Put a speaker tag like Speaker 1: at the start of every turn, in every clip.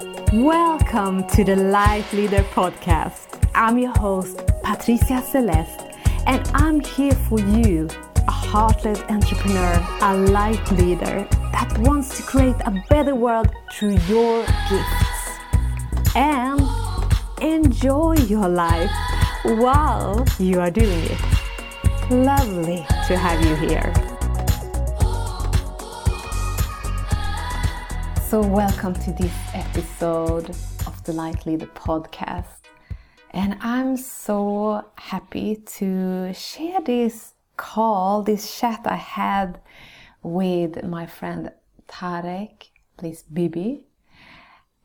Speaker 1: Welcome to the Light Leader Podcast. I'm your host, Patricia Celeste, and I'm here for you, a heart-led entrepreneur, a light leader that wants to create a better world through your gifts. And enjoy your life while you are doing it. Lovely to have you here. So, welcome to this episode of the Life the podcast. And I'm so happy to share this call, this chat I had with my friend Tarek, Bliss Bibi.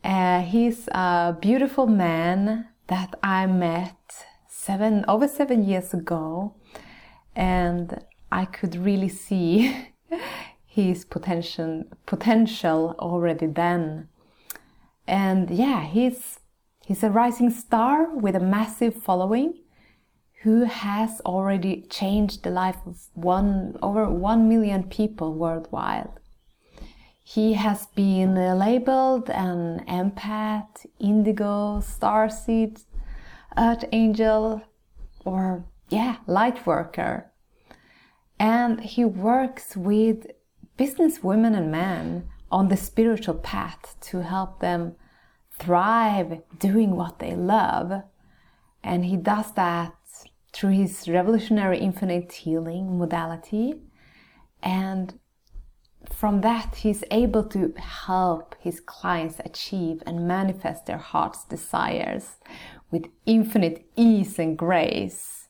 Speaker 1: Uh, he's a beautiful man that I met seven over seven years ago, and I could really see his potential potential already then. And yeah, he's he's a rising star with a massive following who has already changed the life of one over 1 million people worldwide. He has been labeled an empath, indigo, starseed, earth angel, or yeah, light worker. And he works with business women and men on the spiritual path to help them thrive doing what they love. And he does that through his revolutionary infinite healing modality. And from that, he's able to help his clients achieve and manifest their heart's desires with infinite ease and grace.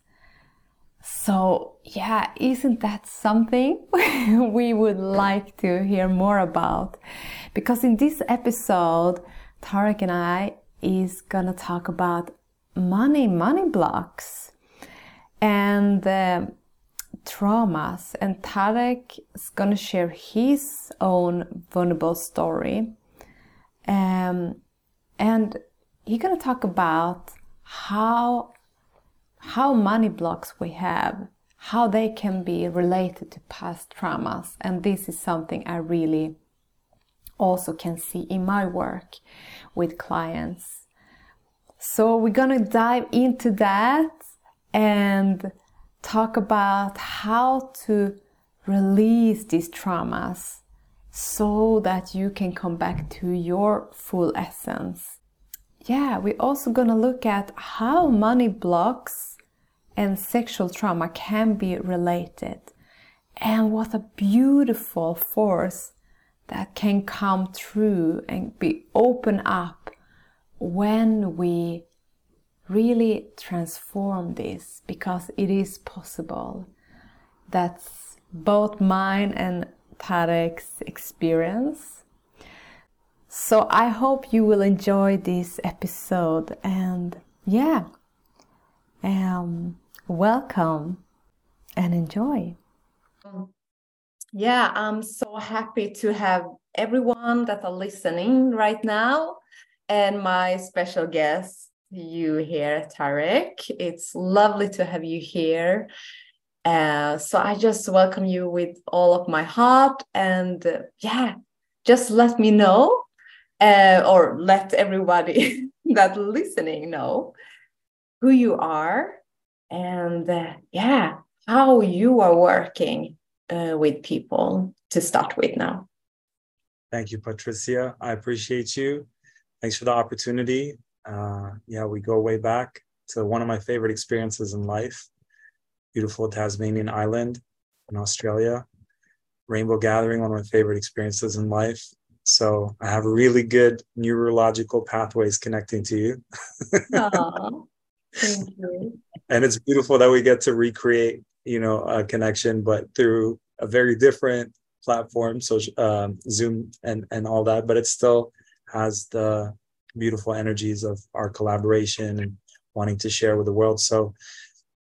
Speaker 1: So, yeah, isn't that something we would like to hear more about? Because in this episode, Tarek and I is gonna talk about money, money blocks, and uh, traumas. And Tarek is gonna share his own vulnerable story, um, and he's gonna talk about how how money blocks we have, how they can be related to past traumas. And this is something I really also can see in my work with clients. So we're going to dive into that and talk about how to release these traumas so that you can come back to your full essence. Yeah, we're also going to look at how money blocks and sexual trauma can be related. And what a beautiful force that can come through and be open up when we really transform this because it is possible. That's both mine and Tarek's experience. So I hope you will enjoy this episode and yeah, um, welcome and enjoy.
Speaker 2: Yeah, I'm so happy to have everyone that are listening right now and my special guest, you here, Tarek. It's lovely to have you here. Uh, so I just welcome you with all of my heart and uh, yeah, just let me know uh, or let everybody that listening know who you are and uh, yeah, how you are working uh, with people to start with now.
Speaker 3: Thank you, Patricia. I appreciate you. Thanks for the opportunity. Uh, yeah, we go way back to one of my favorite experiences in life beautiful Tasmanian island in Australia. Rainbow Gathering, one of my favorite experiences in life. So I have really good neurological pathways connecting to you. Aww, Thank you. And it's beautiful that we get to recreate, you know, a connection, but through a very different platform, so um, Zoom and and all that. But it still has the beautiful energies of our collaboration and wanting to share with the world. So,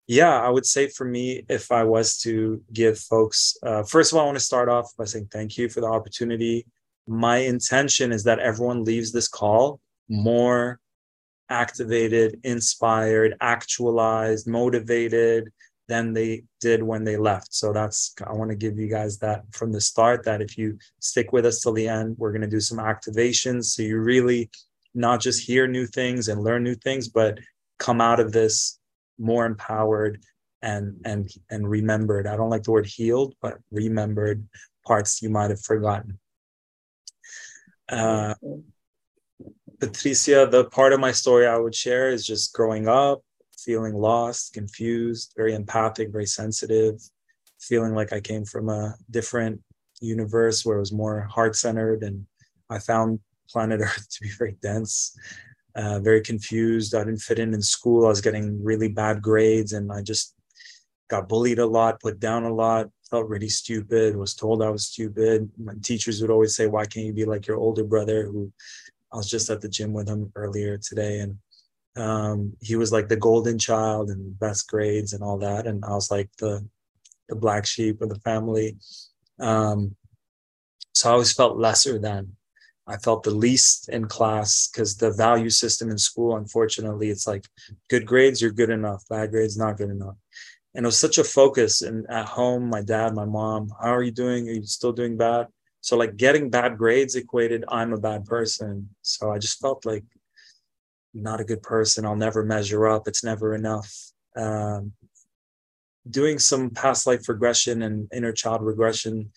Speaker 3: yeah, I would say for me, if I was to give folks, uh, first of all, I want to start off by saying thank you for the opportunity. My intention is that everyone leaves this call more activated, inspired, actualized, motivated than they did when they left. So that's, I want to give you guys that from the start that if you stick with us till the end, we're going to do some activations. So you really not just hear new things and learn new things, but come out of this more empowered and and and remembered. I don't like the word healed, but remembered parts you might have forgotten. Uh, Patricia, the part of my story I would share is just growing up, feeling lost, confused, very empathic, very sensitive, feeling like I came from a different universe where it was more heart centered. And I found planet Earth to be very dense, uh, very confused. I didn't fit in in school. I was getting really bad grades and I just got bullied a lot, put down a lot, felt really stupid, was told I was stupid. My teachers would always say, Why can't you be like your older brother who I was just at the gym with him earlier today, and um, he was like the golden child and best grades and all that, and I was like the the black sheep of the family. Um, so I always felt lesser than. I felt the least in class because the value system in school, unfortunately, it's like good grades, you're good enough. Bad grades, not good enough. And it was such a focus. And at home, my dad, my mom, how are you doing? Are you still doing bad? So like getting bad grades equated, I'm a bad person. So I just felt like not a good person. I'll never measure up. It's never enough. Um, doing some past life regression and inner child regression.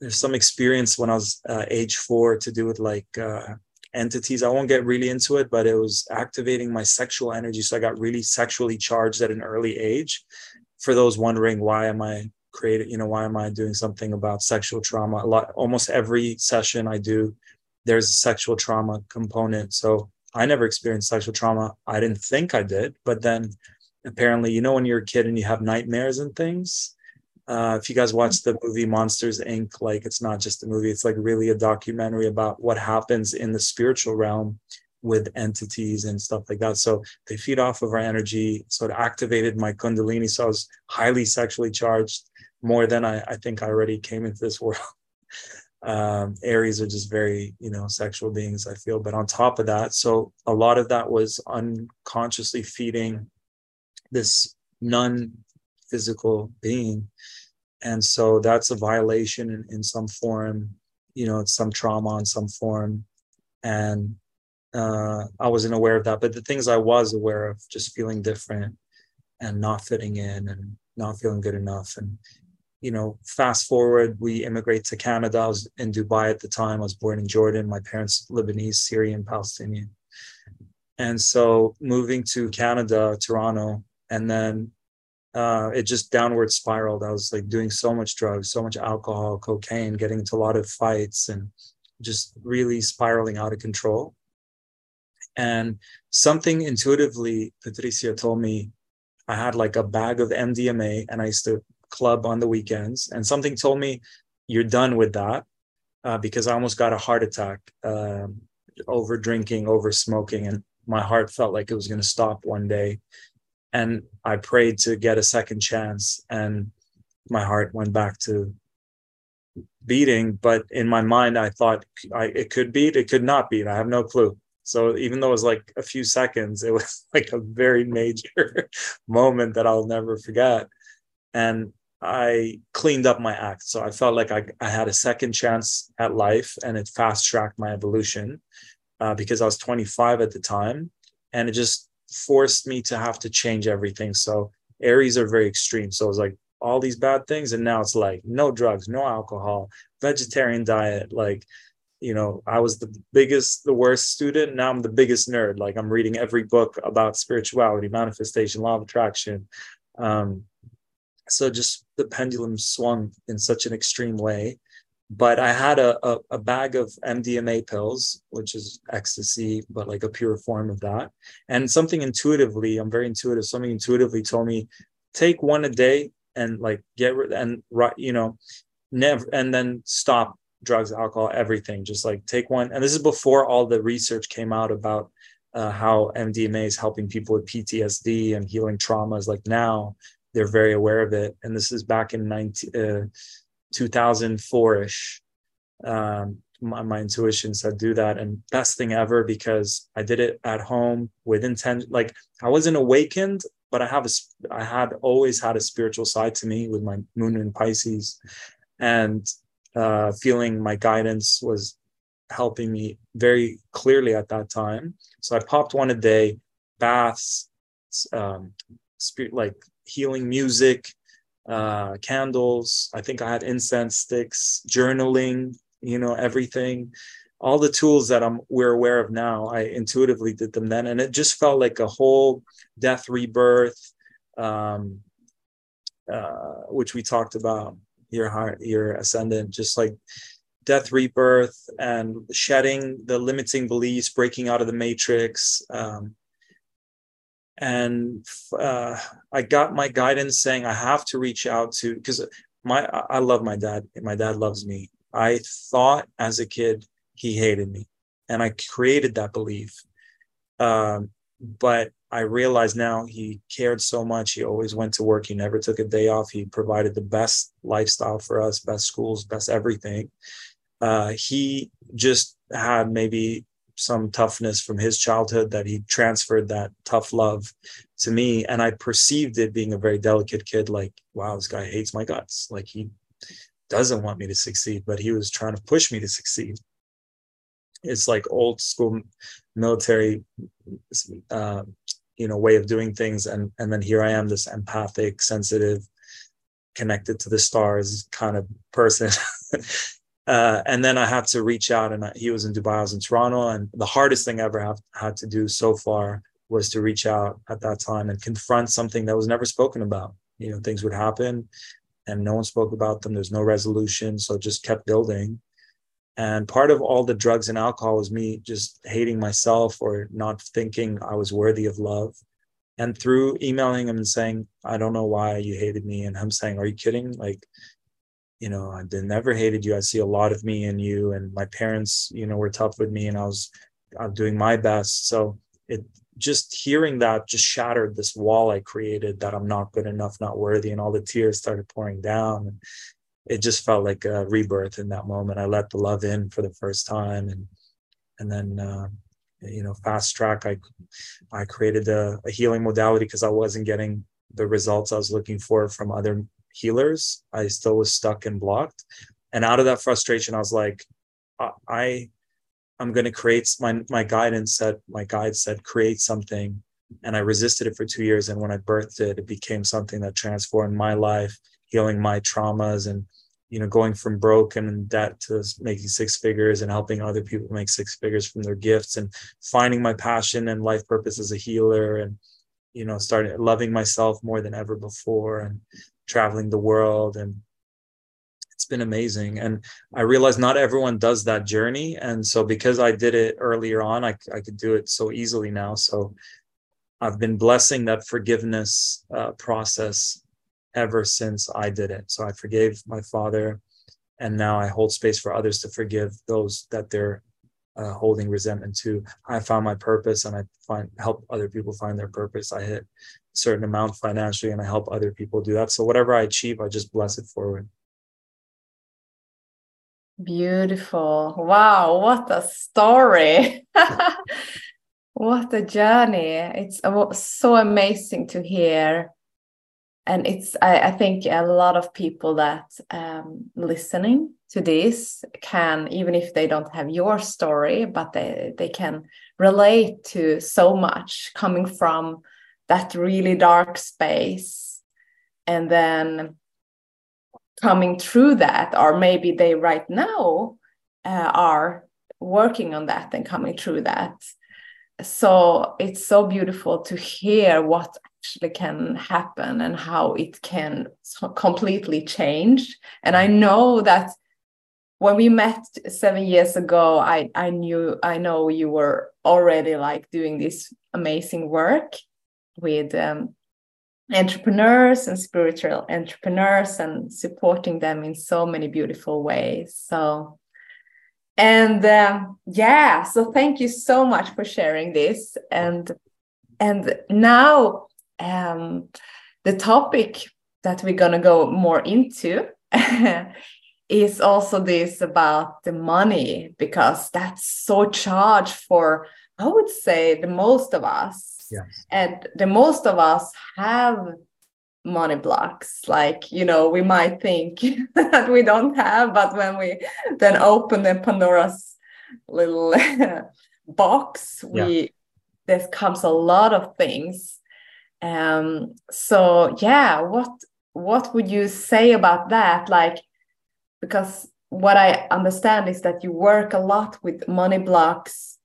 Speaker 3: There's some experience when I was uh, age four to do with like uh, entities. I won't get really into it, but it was activating my sexual energy. So I got really sexually charged at an early age. For those wondering, why am I create you know why am i doing something about sexual trauma a lot almost every session i do there's a sexual trauma component so i never experienced sexual trauma i didn't think i did but then apparently you know when you're a kid and you have nightmares and things uh, if you guys watch the movie monsters inc like it's not just a movie it's like really a documentary about what happens in the spiritual realm with entities and stuff like that. So they feed off of our energy. So it activated my kundalini. So I was highly sexually charged more than I, I think I already came into this world. um, Aries are just very, you know, sexual beings, I feel. But on top of that, so a lot of that was unconsciously feeding this non physical being. And so that's a violation in, in some form, you know, some trauma in some form. And uh, I wasn't aware of that. But the things I was aware of, just feeling different and not fitting in and not feeling good enough and you know, fast forward, we immigrate to Canada. I was in Dubai at the time. I was born in Jordan. My parents Lebanese, Syrian, Palestinian. And so moving to Canada, Toronto, and then uh, it just downward spiraled. I was like doing so much drugs, so much alcohol, cocaine, getting into a lot of fights, and just really spiraling out of control. And something intuitively, Patricia told me I had like a bag of MDMA and I used to club on the weekends, and something told me you're done with that uh, because I almost got a heart attack um, over drinking, over smoking, and my heart felt like it was going to stop one day. And I prayed to get a second chance, and my heart went back to beating. But in my mind, I thought I, it could beat, it could not beat. I have no clue. So even though it was like a few seconds, it was like a very major moment that I'll never forget. And I cleaned up my act. So I felt like I, I had a second chance at life and it fast tracked my evolution uh, because I was 25 at the time. And it just forced me to have to change everything. So Aries are very extreme. So it was like all these bad things. And now it's like no drugs, no alcohol, vegetarian diet. Like, you know, I was the biggest, the worst student. Now I'm the biggest nerd. Like I'm reading every book about spirituality, manifestation, law of attraction. Um, so just the pendulum swung in such an extreme way. But i had a, a, a, bag of mdma pills which is ecstasy but like a pure form of that. And something intuitively i'm very intuitive something intuitively told me take one a day and like get rid and right you know never and then stop drugs alcohol everything. Just like take one. And this is before all the research came out about uh, how mdma is helping people with ptsd and healing traumas like now they're very aware of it. And this is back in 19, uh, 2004-ish. Um, my, my, intuition said do that and best thing ever because I did it at home with intent. Like I wasn't awakened, but I have a, I had always had a spiritual side to me with my moon in Pisces and uh, feeling my guidance was helping me very clearly at that time. So I popped one a day, baths, um, spirit like healing music, uh, candles. I think I had incense sticks, journaling, you know, everything. All the tools that I'm we're aware of now, I intuitively did them then, and it just felt like a whole death rebirth, um, uh, which we talked about your heart, your ascendant, just like death rebirth and shedding the limiting beliefs, breaking out of the matrix. Um, and uh, I got my guidance saying I have to reach out to because my I love my dad. My dad loves me. I thought as a kid he hated me, and I created that belief. Um, but I realize now he cared so much. He always went to work. He never took a day off. He provided the best lifestyle for us, best schools, best everything. Uh, he just had maybe some toughness from his childhood that he transferred that tough love to me. And I perceived it being a very delicate kid, like, wow, this guy hates my guts. Like he doesn't want me to succeed, but he was trying to push me to succeed. It's like old school military, uh, you know, way of doing things. And, and then here I am, this empathic, sensitive, connected to the stars kind of person. Uh, and then I had to reach out, and I, he was in Dubai, I was in Toronto, and the hardest thing I ever have had to do so far was to reach out at that time and confront something that was never spoken about. You know, things would happen, and no one spoke about them. There's no resolution, so just kept building. And part of all the drugs and alcohol was me just hating myself or not thinking I was worthy of love. And through emailing him and saying, I don't know why you hated me. And him saying, Are you kidding? Like, you know, I never hated you. I see a lot of me in you. And my parents, you know, were tough with me and I was I'm doing my best. So it just hearing that just shattered this wall I created that I'm not good enough, not worthy. And all the tears started pouring down. And it just felt like a rebirth in that moment. I let the love in for the first time. And and then uh, you know, fast track, I I created a, a healing modality because I wasn't getting the results I was looking for from other healers. I still was stuck and blocked. And out of that frustration, I was like, I, I'm going to create my, my guidance said, my guide said, create something. And I resisted it for two years. And when I birthed it, it became something that transformed my life, healing my traumas and, you know, going from broken and debt to making six figures and helping other people make six figures from their gifts and finding my passion and life purpose as a healer and, you know, starting loving myself more than ever before and traveling the world and it's been amazing. And i realized not everyone does that journey. And so because i did it earlier on i, I could do it so easily now. So i've been blessing that forgiveness uh, process ever since i did it. So i forgave my father and now i hold space for others to forgive those that they're uh, holding resentment to i found my purpose and i find help other people find their purpose i hit a certain amount financially and I help other people do that. So whatever I achieve, I just bless it forward.
Speaker 1: Beautiful. Wow, what a story. what a journey. It's so amazing to hear. And it's, I, I think, a lot of people that um, listening to this can, even if they don't have your story, but they, they can relate to so much coming from that really dark space and then coming through that or maybe they right now uh, are working on that and coming through that. So it's so beautiful to hear what actually can happen and how it can completely change. And i know that when we met seven years ago i i knew i know you were already like doing this amazing work with um, entrepreneurs and spiritual entrepreneurs and supporting them in so many beautiful ways. So, and um, yeah, so thank you so much for sharing this. And and now um, the topic that we're gonna go more into. is also this about the money because that's so charged for i would say the most of us
Speaker 3: Yes.
Speaker 1: And the most of us have money blocks. Like, you know, we might think that we don't have, but when we then open the Pandora's little box we yeah. there comes a lot of things um so yeah what what would you say about that like because what i understand is that you work a lot with money blocks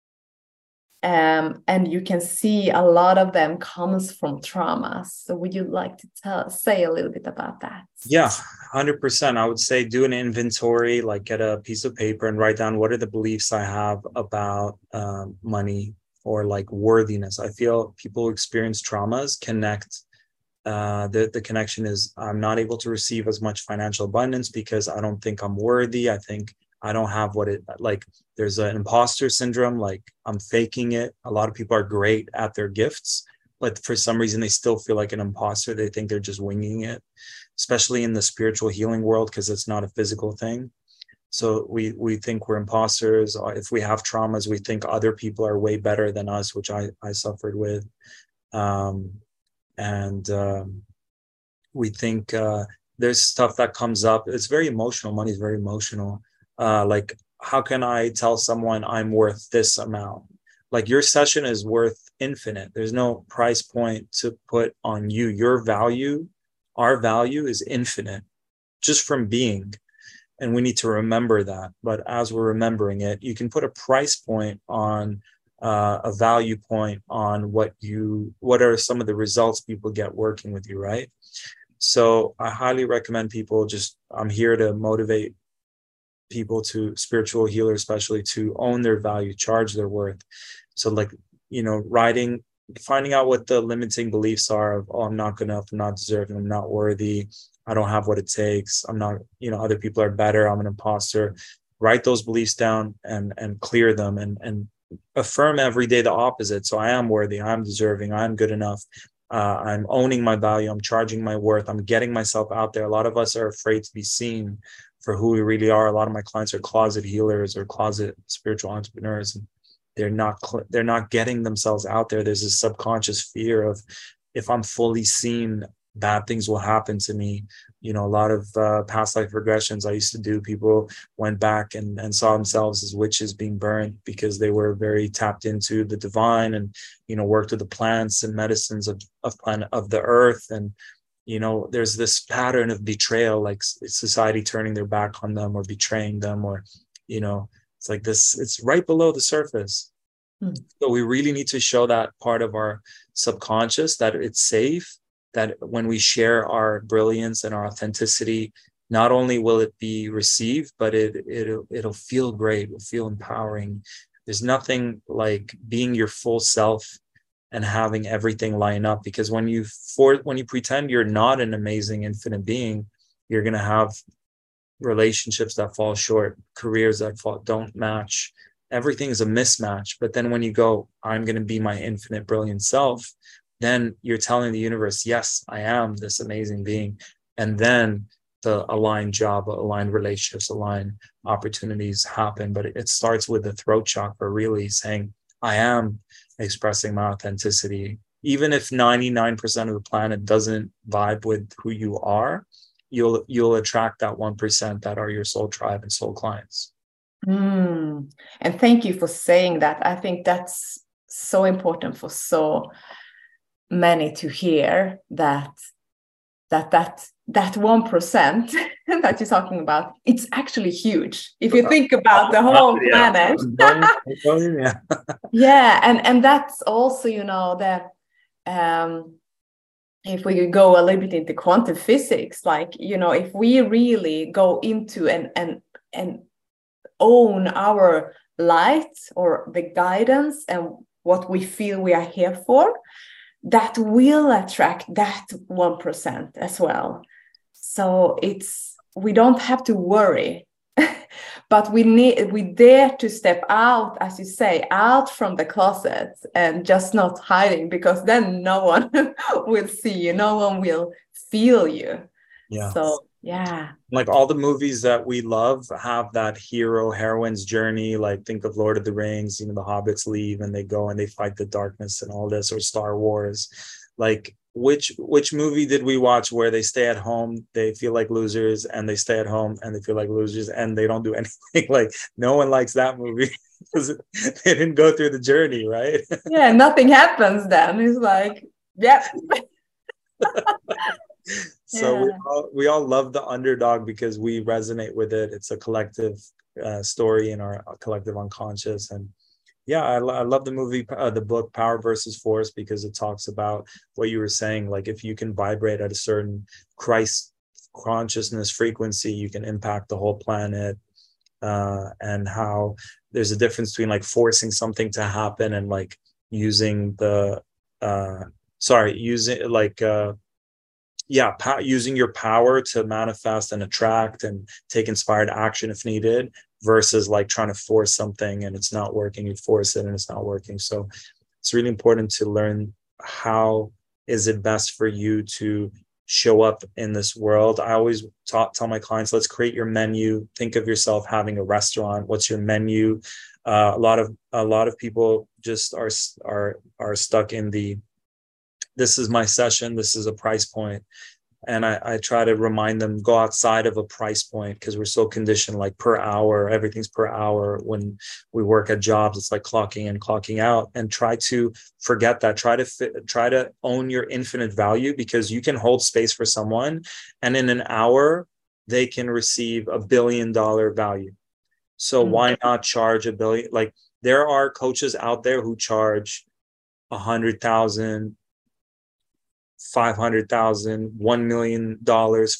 Speaker 1: um, and you can see a lot of them comes from traumas. So would you like to tell say a little bit about that?
Speaker 3: Yeah, hundred percent. I would say do an inventory, like get a piece of paper and write down what are the beliefs I have about um, money or like worthiness. I feel people who experience traumas connect. Uh, the the connection is I'm not able to receive as much financial abundance because I don't think I'm worthy. I think I don't have what it like. There's an imposter syndrome, like I'm faking it. A lot of people are great at their gifts, but for some reason they still feel like an imposter. They think they're just winging it, especially in the spiritual healing world because it's not a physical thing. So we we think we're imposters. If we have traumas, we think other people are way better than us, which I I suffered with, um, and um, we think uh, there's stuff that comes up. It's very emotional. Money is very emotional. Uh, like how can i tell someone i'm worth this amount? Like your session is worth infinite. There's no price point to put on you. Your value our value is infinite just from being. And we need to remember that. But as we're remembering it you can put a price point on uh, a value point on what you what are some of the results people get working with you right? So i highly recommend people just i'm here to motivate people to spiritual healers especially to own their value charge their worth. So like you know writing finding out what the limiting beliefs are of oh i'm not good enough i'm not deserving i'm not worthy i don't have what it takes i'm not you know other people are better i'm an imposter. Write those beliefs down and and clear them and and affirm every day the opposite so i am worthy i'm deserving i'm good enough uh, i'm owning my value i'm charging my worth i'm getting myself out there a lot of us are afraid to be seen for who we really are. A lot of my clients are closet healers or closet spiritual entrepreneurs, and they're not they're not getting themselves out there. There's this subconscious fear of if I'm fully seen, bad things will happen to me. You know, a lot of uh, past life regressions I used to do. People went back and, and saw themselves as witches being burned because they were very tapped into the divine and you know worked with the plants and medicines of of planet of the earth and you know there's this pattern of betrayal like society turning their back on them or betraying them or you know it's like this it's right below the surface hmm. so we really need to show that part of our subconscious that it's safe that when we share our brilliance and our authenticity not only will it be received but it it'll, it'll feel great it'll feel empowering. There's nothing like being your full self and having everything line up because when you for when you pretend you're not an amazing infinite being you're going to have relationships that fall short careers that fall don't match. Everything is a mismatch but then when you go i'm going to be my infinite brilliant self then you're telling the universe yes i am this amazing being. And then the aligned job aligned relationships aligned opportunities happen. But it starts with the throat chakra really saying i am expressing my authenticity. Even if 99% of the planet doesn't vibe with who you are you'll you'll attract that 1% that are your soul tribe and soul clients.
Speaker 1: Mm. and thank you for saying that. I think that's so important for so many to hear that that that that 1% that you're talking about it's actually huge. If you think about the whole planet. Yeah and and that's also you know that um if we go a little bit into quantum physics like you know if we really go into and and and own our light or the guidance and what we feel we are here for that will attract that 1% as well. So it's we don't have to worry but we need we dare to step out as you say out from the closet and just not hiding because then no one will see you no one will feel you. Yeah. So yeah
Speaker 3: like all the movies that we love have that hero heroine's journey like think of lord of the rings you know the hobbits leave and they go and they fight the darkness and all this or star wars like which which movie did we watch where they stay at home they feel like losers and they stay at home and they feel like losers and they don't do anything like no one likes that movie because they didn't go through the journey, right?
Speaker 1: yeah, nothing happens then. It's like, yeah.
Speaker 3: So yeah. we, all, we all love the underdog because we resonate with it. It's a collective uh, story in our collective unconscious. And yeah, I, I love the movie, uh, the book Power versus Force because it talks about what you were saying. Like if you can vibrate at a certain Christ consciousness frequency, you can impact the whole planet. Uh, and how there's a difference between like forcing something to happen and like using the uh sorry using like uh yeah po- using your power to manifest and attract and take inspired action if needed versus like trying to force something and it's not working you force it and it's not working. So it's really important to learn how is it best for you to show up in this world. I always talk, tell my clients let's create your menu. Think of yourself having a restaurant. What's your menu? Uh, a lot of a lot of people just are are are stuck in the this is my session this is a price point. And I, I try to remind them go outside of a price point because we're so conditioned like per hour everything's per hour. When we work at jobs it's like clocking in clocking out and try to forget that. Try to fit, try to own your infinite value because you can hold space for someone and in an hour they can receive a billion dollar value. So mm-hmm. why not charge a billion like there are coaches out there who charge a hundred thousand 500,000, $1 million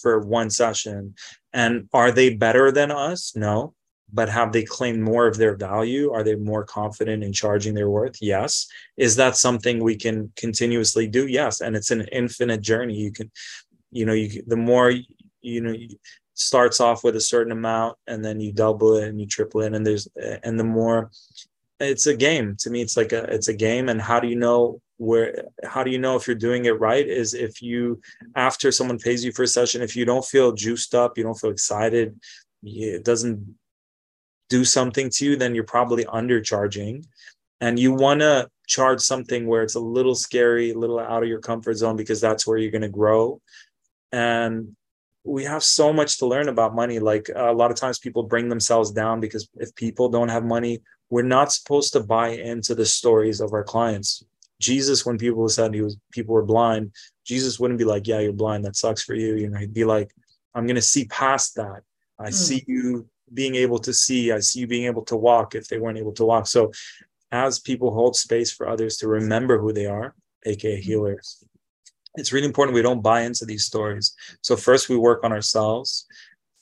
Speaker 3: for one session. And are they better than us? No. But have they claimed more of their value? Are they more confident in charging their worth? Yes. Is that something we can continuously do? Yes. And it's an infinite journey. You can, you know, you the more, you know, you, starts off with a certain amount and then you double it and you triple it. And there's, and the more it's a game to me, it's like a, it's a game. And how do you know where how do you know if you're doing it right is if you after someone pays you for a session if you don't feel juiced up you don't feel excited it doesn't do something to you then you're probably undercharging. And you want to charge something where it's a little scary a little out of your comfort zone because that's where you're going to grow. And we have so much to learn about money. Like a lot of times people bring themselves down because if people don't have money we're not supposed to buy into the stories of our clients Jesus, when people said he was people were blind, Jesus wouldn't be like, "Yeah, you're blind. That sucks for you." You know, he'd be like, "I'm going to see past that. I mm. see you being able to see. I see you being able to walk if they weren't able to walk." So, as people hold space for others to remember who they are, aka hmm. healers, it's really important we don't buy into these stories. So first, we work on ourselves.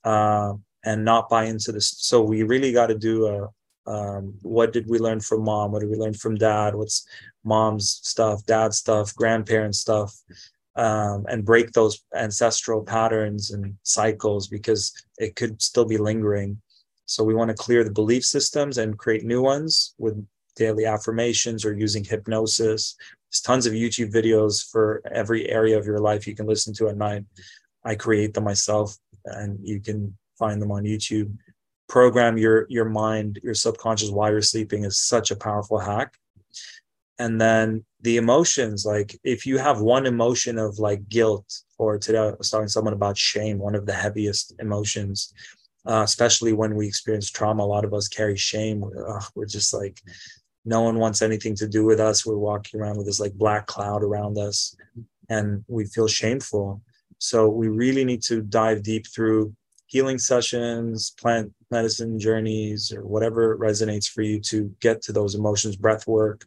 Speaker 3: Uh, and not buy into this. So we really got to do a, um, what did we learn from mom what did we learn from dad what's mom's stuff dad's stuff grandparents stuff um, and break those ancestral patterns and cycles because it could still be lingering. So we want to clear the belief systems and create new ones with daily affirmations or using hypnosis. There's tons of youtube videos for every area of your life you can listen to at night. I create them myself and you can find them on youtube. Program your your mind your subconscious while you're sleeping is such a powerful hack and then the emotions like if you have one emotion of like guilt or today i was talking to someone about shame one of the heaviest emotions uh, especially when we experience trauma a lot of us carry shame. We're, we're just like no one wants anything to do with us. We're walking around with this like black cloud around us and we feel shameful. So we really need to dive deep through healing sessions, plant medicine journeys, or whatever resonates for you to get to those emotions, breath work,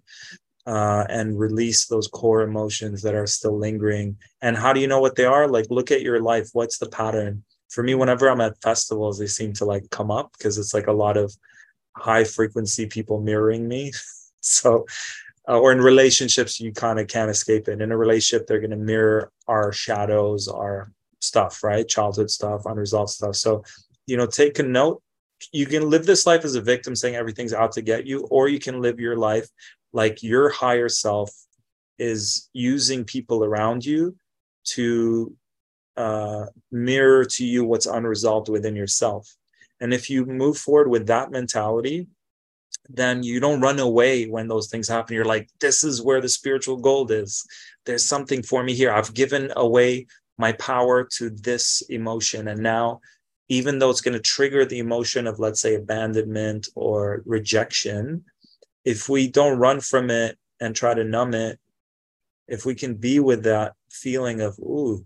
Speaker 3: uh, and release those core emotions that are still lingering. And how do you know what they are? Like, look at your life. What's the pattern? For me, whenever I'm at festivals, they seem to like come up because it's like a lot of high frequency people mirroring me. so, uh, or in relationships, you kind of can't escape it. In a relationship, they're going to mirror our shadows, our stuff, right? Childhood stuff, unresolved stuff. So, you know, take a note. You can live this life as a victim saying everything's out to get you, or you can live your life like your higher self is using people around you to uh, mirror to you what's unresolved within yourself. And if you move forward with that mentality, then you don't run away when those things happen. You're like, this is where the spiritual gold is. There's something for me here. I've given away my power to this emotion and now even though it's going to trigger the emotion of, let's say, abandonment or rejection, if we don't run from it and try to numb it, if we can be with that feeling of, ooh,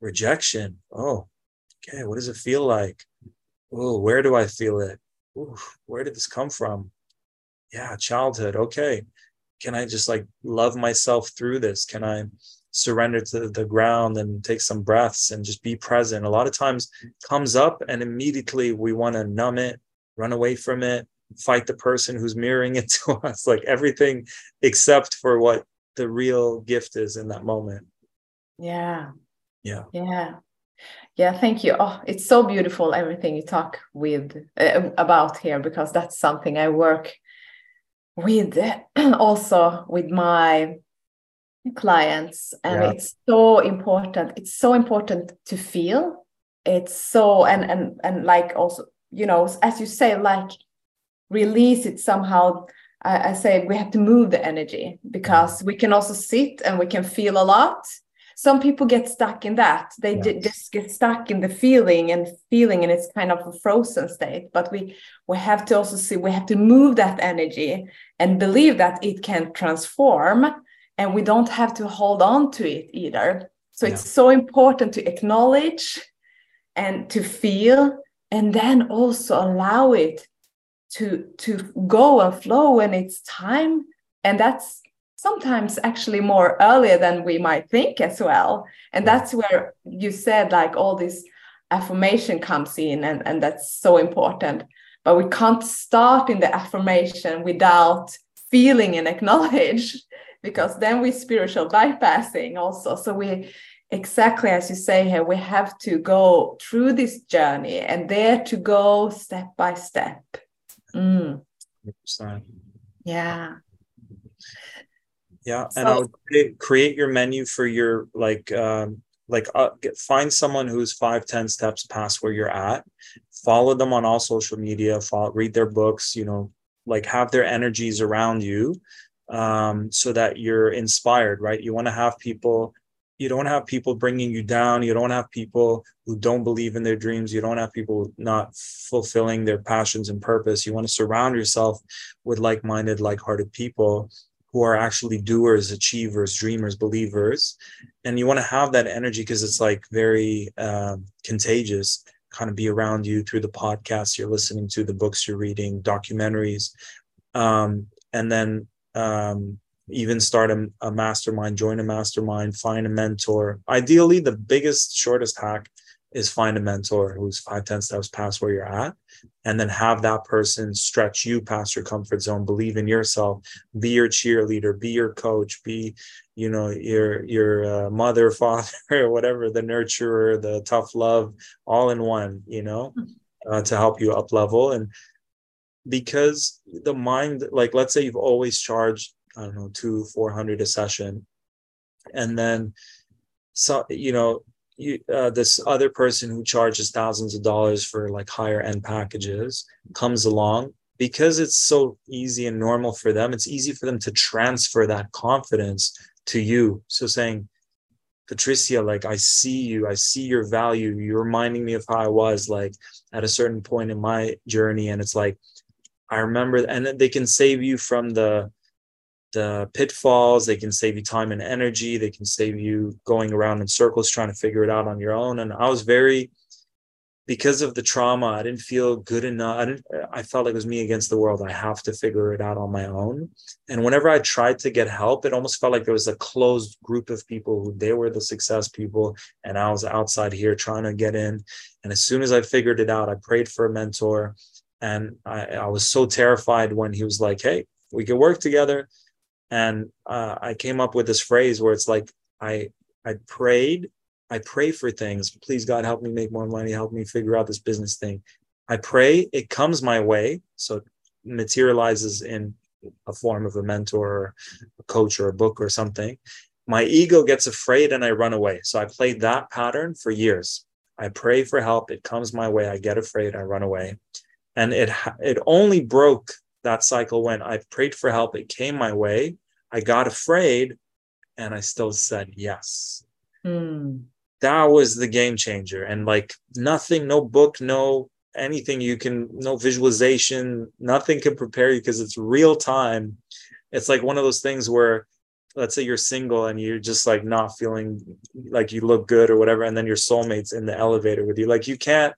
Speaker 3: rejection, oh, okay, what does it feel like? Oh, where do I feel it? Ooh, where did this come from? Yeah, childhood. Okay. Can I just like love myself through this? Can I surrender to the ground and take some breaths and just be present. A lot of times comes up and immediately we want to numb it, run away from it, fight the person who's mirroring it to us, like everything except for what the real gift is in that moment.
Speaker 1: Yeah.
Speaker 3: Yeah.
Speaker 1: Yeah. Yeah, thank you. Oh, it's so beautiful everything you talk with uh, about here because that's something I work with also with my clients and yeah. it's so important it's so important to feel. It's so and and and like also you know as you say like release it somehow. I, I say we have to move the energy because we can also sit and we can feel a lot. Some people get stuck in that. They yes. just get stuck in the feeling and feeling and it's kind of a frozen state. But we we have to also see we have to move that energy and believe that it can transform and we don't have to hold on to it either. So yeah. it's so important to acknowledge and to feel and then also allow it to to go and flow when it's time. And that's sometimes actually more earlier than we might think as well. And that's where you said like all this affirmation comes in and, and that's so important. But we can't start in the affirmation without feeling and acknowledge because then we spiritual bypassing also. So we exactly as you say here we have to go through this journey and there to go step by step. Mm. yeah.
Speaker 3: Yeah and so, i would say create your menu for your like um like uh, get, find someone who's five ten steps past where you're at. Follow them on all social media follow, read their books you know like have their energies around you um, so that you're inspired, right? You want to have people, you don't have people bringing you down. You don't have people who don't believe in their dreams. You don't have people not fulfilling their passions and purpose. You want to surround yourself with like minded, like hearted people who are actually doers, achievers, dreamers, believers. And you want to have that energy because it's like very um, contagious kind of be around you through the podcasts you're listening to, the books you're reading, documentaries. Um, and then um, even start a, a mastermind, join a mastermind, find a mentor. Ideally, the biggest, shortest hack is find a mentor who's five, 10 steps past where you're at, and then have that person stretch you past your comfort zone, believe in yourself, be your cheerleader, be your coach, be, you know, your, your uh, mother, father, or whatever, the nurturer, the tough love, all in one, you know, uh, to help you up level. And because the mind like let's say you've always charged i don't know two four hundred a session and then so you know you, uh, this other person who charges thousands of dollars for like higher end packages comes along because it's so easy and normal for them it's easy for them to transfer that confidence to you. So saying patricia like i see you i see your value you're reminding me of how i was like at a certain point in my journey and it's like I remember, and they can save you from the the pitfalls. They can save you time and energy. They can save you going around in circles trying to figure it out on your own. And I was very, because of the trauma, I didn't feel good enough. I didn't. I felt like it was me against the world. I have to figure it out on my own. And whenever I tried to get help, it almost felt like there was a closed group of people who they were the success people, and I was outside here trying to get in. And as soon as I figured it out, I prayed for a mentor and I, I, was so terrified when he was like, "Hey, we can work together." And uh, I came up with this phrase where it's like, "I I prayed, I pray for things. Please God, help me make more money. Help me figure out this business thing. I pray, it comes my way, so it materializes in a form of a mentor, or a coach, or a book, or something." My ego gets afraid and I run away. So I played that pattern for years. I pray for help. It comes my way. I get afraid. I run away and it it only broke that cycle when I prayed for help. It came my way. I got afraid, and I still said yes. Mm. that was the game changer and like nothing no book no anything you can no visualization nothing can prepare you because it's real time it's like one of those things where let's say you're single and you're just like not feeling like you look good or whatever and then your soulmate's in the elevator with you like you can't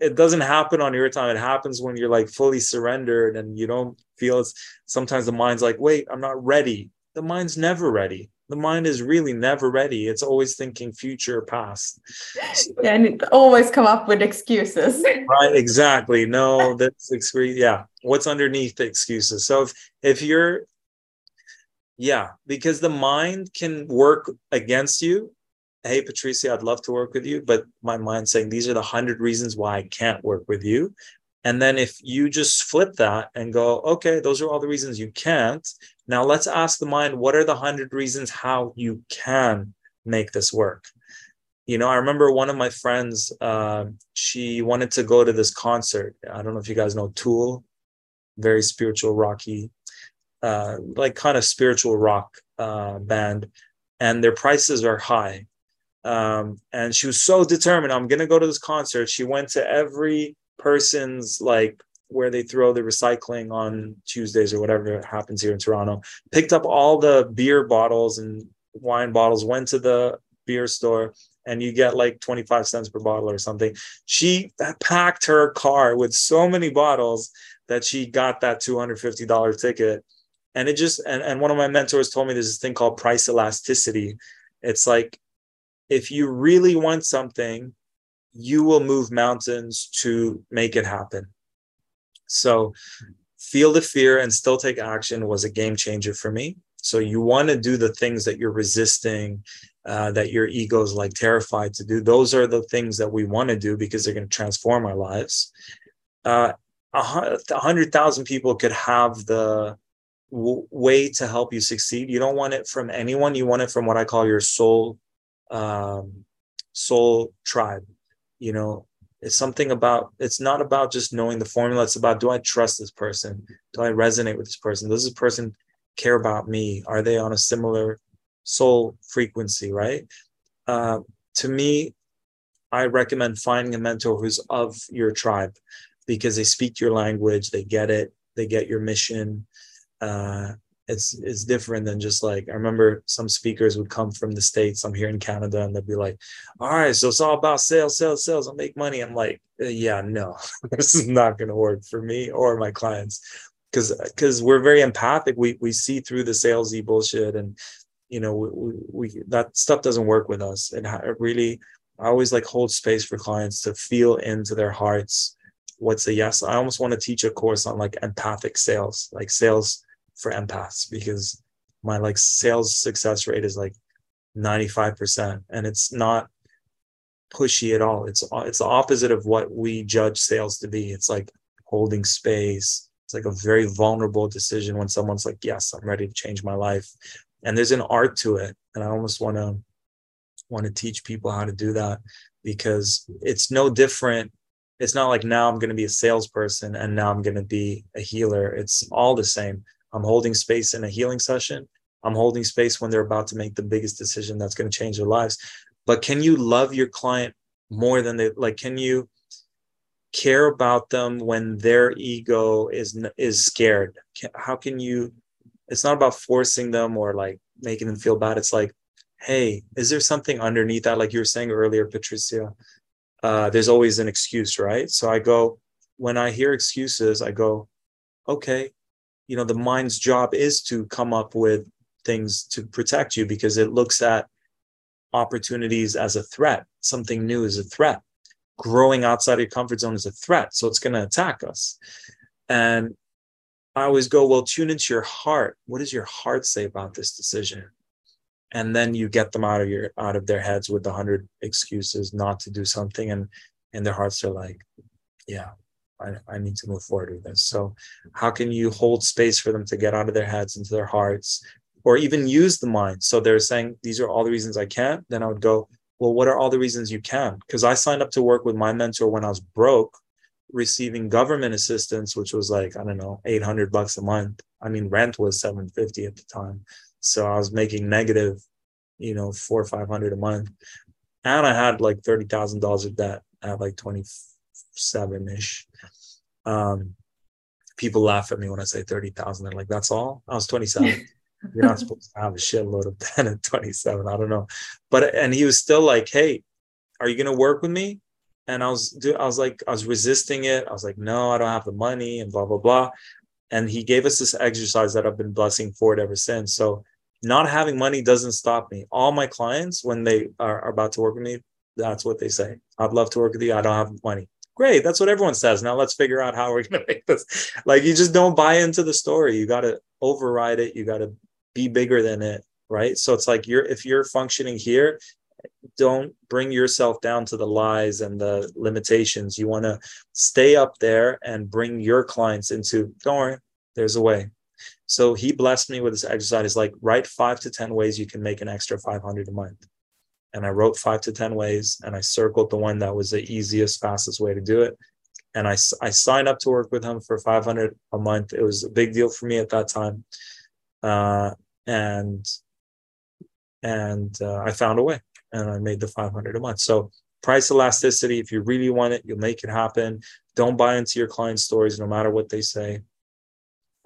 Speaker 3: it doesn't happen on your time. It happens when you're like fully surrendered and you don't feel it's sometimes the mind's like wait i'm not ready. The mind's never ready. The mind is really never ready. It's always thinking future past.
Speaker 1: Yeah and it always come up with excuses.
Speaker 3: Right exactly. No that's excuse. yeah. What's underneath the excuses? So if if you're yeah because the mind can work against you hey patricia i'd love to work with you but my mind's saying these are the 100 reasons why i can't work with you. And then if you just flip that and go okay those are all the reasons you can't. Now let's ask the mind what are the 100 reasons how you can make this work? You know i remember one of my friends uh, she wanted to go to this concert. I don't know if you guys know tool very spiritual rocky uh, like kind of spiritual rock uh, band. And their prices are high um, and she was so determined i'm going to go to this concert. She went to every person's like where they throw the recycling on tuesdays or whatever happens here in toronto picked up all the beer bottles and wine bottles went to the beer store and you get like 25 cents per bottle or something. She packed her car with so many bottles that she got that $250 ticket. And it just and, and one of my mentors told me there's this thing called price elasticity. It's like if you really want something, you will move mountains to make it happen. So, feel the fear and still take action was a game changer for me. So, you want to do the things that you're resisting, uh, that your ego is like terrified to do. Those are the things that we want to do because they're going to transform our lives. Uh, a hundred thousand people could have the w- way to help you succeed. You don't want it from anyone. You want it from what I call your soul um, soul tribe. You know, it's something about, it's not about just knowing the formula. It's about, do I trust this person? Do I resonate with this person? Does this person care about me? Are they on a similar soul frequency, right? Uh, to me, I recommend finding a mentor who's of your tribe because they speak your language, they get it, they get your mission. Uh, it's it's different than just like I remember some speakers would come from the states. I'm here in Canada, and they'd be like, "All right, so it's all about sales, sales, sales. I'll make money." I'm like, uh, "Yeah, no, this is not going to work for me or my clients." Because because we're very empathic, we we see through the salesy bullshit, and you know we, we that stuff doesn't work with us. It, it really, I always like hold space for clients to feel into their hearts what's a yes. I almost want to teach a course on like empathic sales, like sales for empaths because my like sales success rate is like 95% and it's not pushy at all. It's it's the opposite of what we judge sales to be. It's like holding space. It's like a very vulnerable decision when someone's like yes i'm ready to change my life. And there's an art to it and i almost want to want to teach people how to do that because it's no different. It's not like now i'm going to be a salesperson and now i'm going to be a healer. It's all the same I'm holding space in a healing session. I'm holding space when they're about to make the biggest decision that's going to change their lives. But can you love your client more than they like? Can you care about them when their ego is is scared? How can you? It's not about forcing them or like making them feel bad. It's like, hey, is there something underneath that? Like you were saying earlier, Patricia. Uh, there's always an excuse, right? So I go when I hear excuses, I go, okay, you know the mind's job is to come up with things to protect you because it looks at opportunities as a threat. Something new is a threat. Growing outside of your comfort zone is a threat so it's going to attack us. And i always go well tune into your heart. What does your heart say about this decision? And then you get them out of your out of their heads with the hundred excuses not to do something and and their hearts are like yeah I, I need to move forward with this. So, how can you hold space for them to get out of their heads into their hearts or even use the mind? So, they're saying, These are all the reasons I can't. Then I would go, Well, what are all the reasons you can? Because I signed up to work with my mentor when I was broke, receiving government assistance, which was like, I don't know, 800 bucks a month. I mean, rent was 750 at the time. So, I was making negative, you know, four or 500 a month. and I had like thirty thousand dollars of debt at like twenty seven ish. Um, people laugh at me when I say thirty thousand. They're like, "That's all." I was twenty seven. You're not supposed to have a shitload of debt at twenty seven. I don't know, but and he was still like, "Hey, are you gonna work with me?" And I was, I was like, I was resisting it. I was like, "No, I don't have the money," and blah blah blah. And he gave us this exercise that I've been blessing for it ever since. So not having money doesn't stop me. All my clients, when they are, are about to work with me, that's what they say. I'd love to work with you. I don't have money. Great. That's what everyone says. Now let's figure out how we're going to make this. Like you just don't buy into the story. You got to override it. You got to be bigger than it. Right. So it's like you're, if you're functioning here, don't bring yourself down to the lies and the limitations. You want to stay up there and bring your clients into, don't worry, there's a way. So he blessed me with this exercise like write five to 10 ways you can make an extra 500 a month. And I wrote five to 10 ways and I circled the one that was the easiest, fastest way to do it. And I, I signed up to work with him for 500 a month. It was a big deal for me at that time. Uh, and and uh, I found a way and I made the 500 a month. So price elasticity, if you really want it, you'll make it happen. Don't buy into your client stories, no matter what they say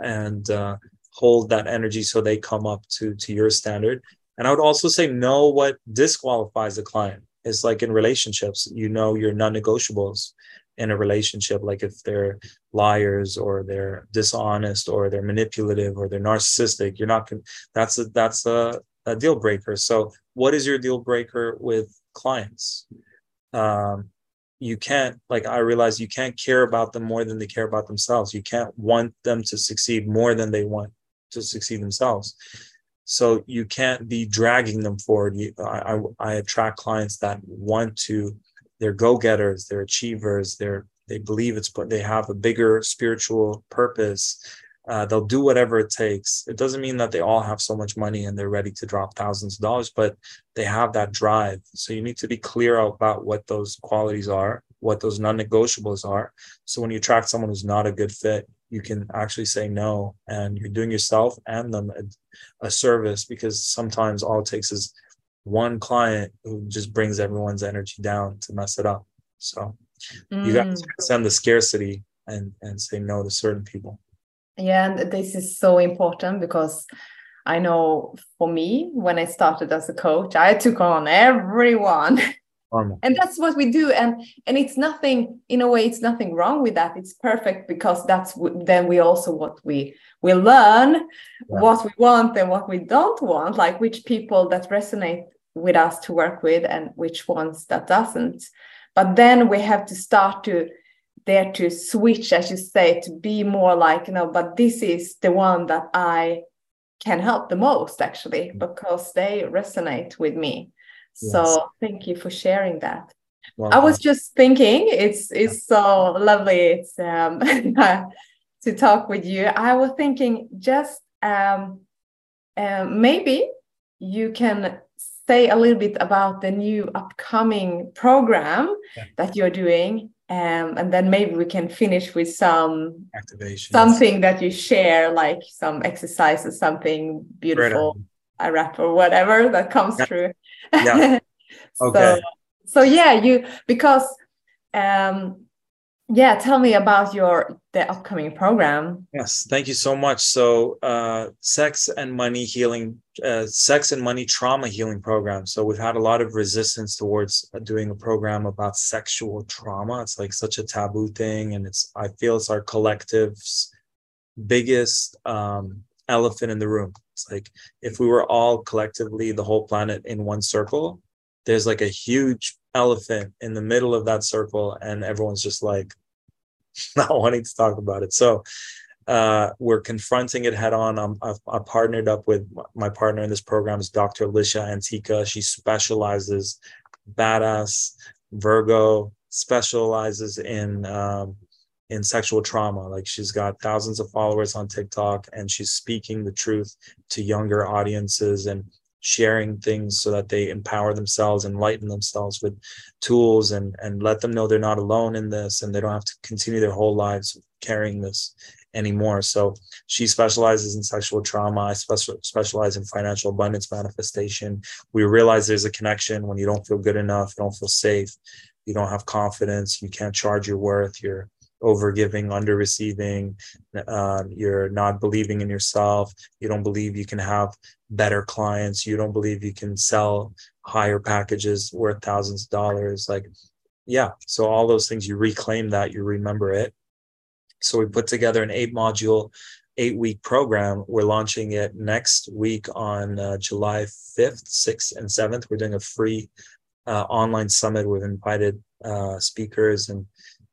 Speaker 3: and uh, hold that energy so they come up to to your standard and i would also say know what disqualifies a client. It's like in relationships you know your non-negotiables in a relationship like if they're liars or they're dishonest or they're manipulative or they're narcissistic you're not con- that's a that's a, a deal breaker. So what is your deal breaker with clients? Um, you can't like i realize you can't care about them more than they care about themselves. You can't want them to succeed more than they want to succeed themselves so you can't be dragging them forward you, I, I, I attract clients that want to they're go-getters they're achievers they're they believe it's but they have a bigger spiritual purpose uh, they'll do whatever it takes. It doesn't mean that they all have so much money and they're ready to drop thousands of dollars, but they have that drive. So you need to be clear about what those qualities are, what those non negotiables are. So when you attract someone who's not a good fit, you can actually say no and you're doing yourself and them a, a service because sometimes all it takes is one client who just brings everyone's energy down to mess it up. So mm. you got to send the scarcity and and say no to certain people.
Speaker 1: Yeah, and this is so important because I know for me, when I started as a coach, I took on everyone. and that's what we do and and it's nothing in a way it's nothing wrong with that it's perfect because that's then we also what we we learn yeah. what we want and what we don't want like which people that resonate with us to work with and which ones that doesn't but then we have to start to there to switch, as you say, to be more like, you know, but this is the one that I can help the most actually, mm. because they resonate with me. Yes. So thank you for sharing that. I was just thinking it's it's so lovely it's um to talk with you. I was thinking just um uh, maybe you can say a little bit about the new upcoming program yeah. that you're doing um, and then maybe we can finish with some activation something that you share like some exercise or something beautiful a rap or whatever that comes yeah. through yeah. Okay. so, so yeah you because um yeah tell me about your the upcoming program.
Speaker 3: Yes thank you so much. So uh sex and money healing uh, sex and money trauma healing program. So we've had a lot of resistance towards doing a program about sexual trauma. It's like such a taboo thing and it's i feel it's our collective's biggest um elephant in the room. It's like if we were all collectively the whole planet in one circle there's like a huge elephant in the middle of that circle and everyone's just like not wanting to talk about it. So uh, we're confronting it head on. I'm, I've, I've, partnered up with my partner in this program is dr alicia antica. She specializes badass virgo specializes in um, in sexual trauma like she's got thousands of followers on tiktok and she's speaking the truth to younger audiences and sharing things so that they empower themselves enlighten themselves with tools and and let them know they're not alone in this and they don't have to continue their whole lives carrying this anymore. So she specializes in sexual trauma. I spe- specialize in financial abundance manifestation. We realize there's a connection when you don't feel good enough, you don't feel safe, you don't have confidence, you can't charge your worth, you're over giving, under receiving, uh, you're not believing in yourself, you don't believe you can have better clients, you don't believe you can sell higher packages worth thousands of dollars. Like, yeah, so all those things, you reclaim that, you remember it. So we put together an eight module, eight week program. We're launching it next week on uh, July 5th, 6th, and 7th. We're doing a free uh, online summit. We've invited uh, speakers and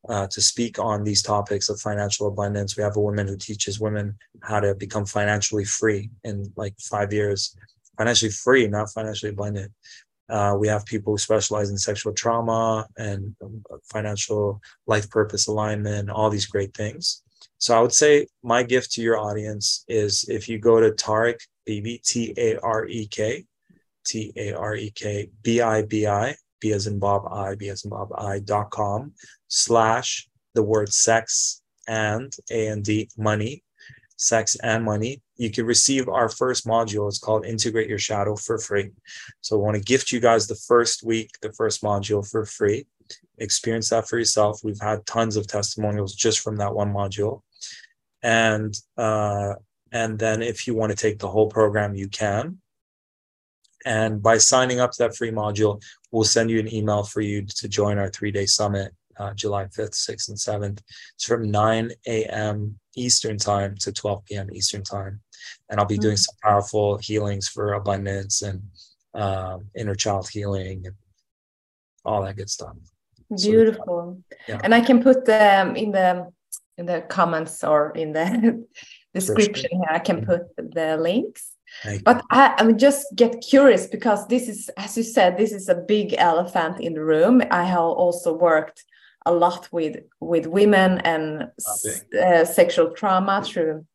Speaker 3: uh, to speak on these topics of financial abundance. We have a woman who teaches women how to become financially free in like five years, financially free, not financially abundant. Uh, we have people who specialize in sexual trauma and um, financial life purpose alignment, all these great things. So I would say my gift to your audience is if you go to Tarek Bibi, T A R E K, T A R E K B I B I, B as in Bob I, B as in Bob I dot com slash the word sex and A and D money, sex and money. You can receive our first module. It's called Integrate Your Shadow for free. So I want to gift you guys the first week, the first module for free. Experience that for yourself. We've had tons of testimonials just from that one module. And uh, and then if you want to take the whole program, you can. And by signing up to that free module, we'll send you an email for you to join our three day summit, uh, July 5th, 6th, and 7th. It's from 9 a.m. Eastern time to 12 p.m. Eastern time. And I'll be doing mm-hmm. some powerful healings for abundance and um, inner child healing and all that good stuff.
Speaker 1: Beautiful. So, yeah. And I can put them in the in the comments or in the description here. I can put the links but I, I mean, just get curious because this is, as you said, this is a big elephant in the room. I have also worked a lot with with women and uh, sexual trauma through